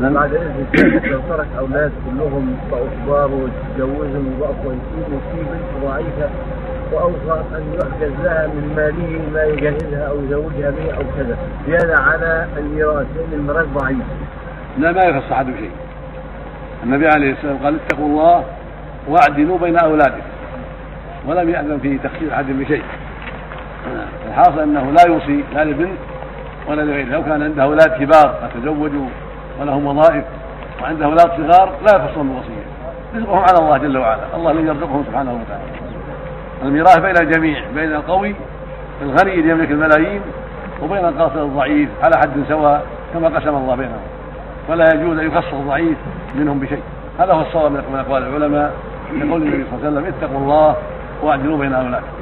بعد اذن لو ترك أولاد كلهم كبار وتجوزهم وبقوا كويسين وفي بنت ضعيفة واوصى أن يحجز لها من ماله ما يجهزها أو يزوجها به أو كذا. زيادة على الميراث لأن الميراث ضعيف. لا ما يخص أحد بشيء النبي عليه الصلاة والسلام قال اتقوا الله واعدلوا بين أولادكم. ولم يأذن في تخصيص أحد بشيء. الحاصل أنه لا يوصي لا لبنت ولا لغيره لو كان عنده أولاد كبار قد تزوجوا ولهم وظائف وعنده أولاد صغار لا يخصهم بوصية. رزقهم على الله جل وعلا. الله الذي يرزقهم سبحانه وتعالى. الميراث بين الجميع بين القوي الغني اللي يملك الملايين وبين القاصر الضعيف على حد سواء كما قسم الله بينهم. ولا يجوز أن يخصص الضعيف منهم بشيء. هذا هو الصواب من اقوال العلماء. يقول النبي صلى الله عليه وسلم اتقوا الله واعدلوا بين اولادكم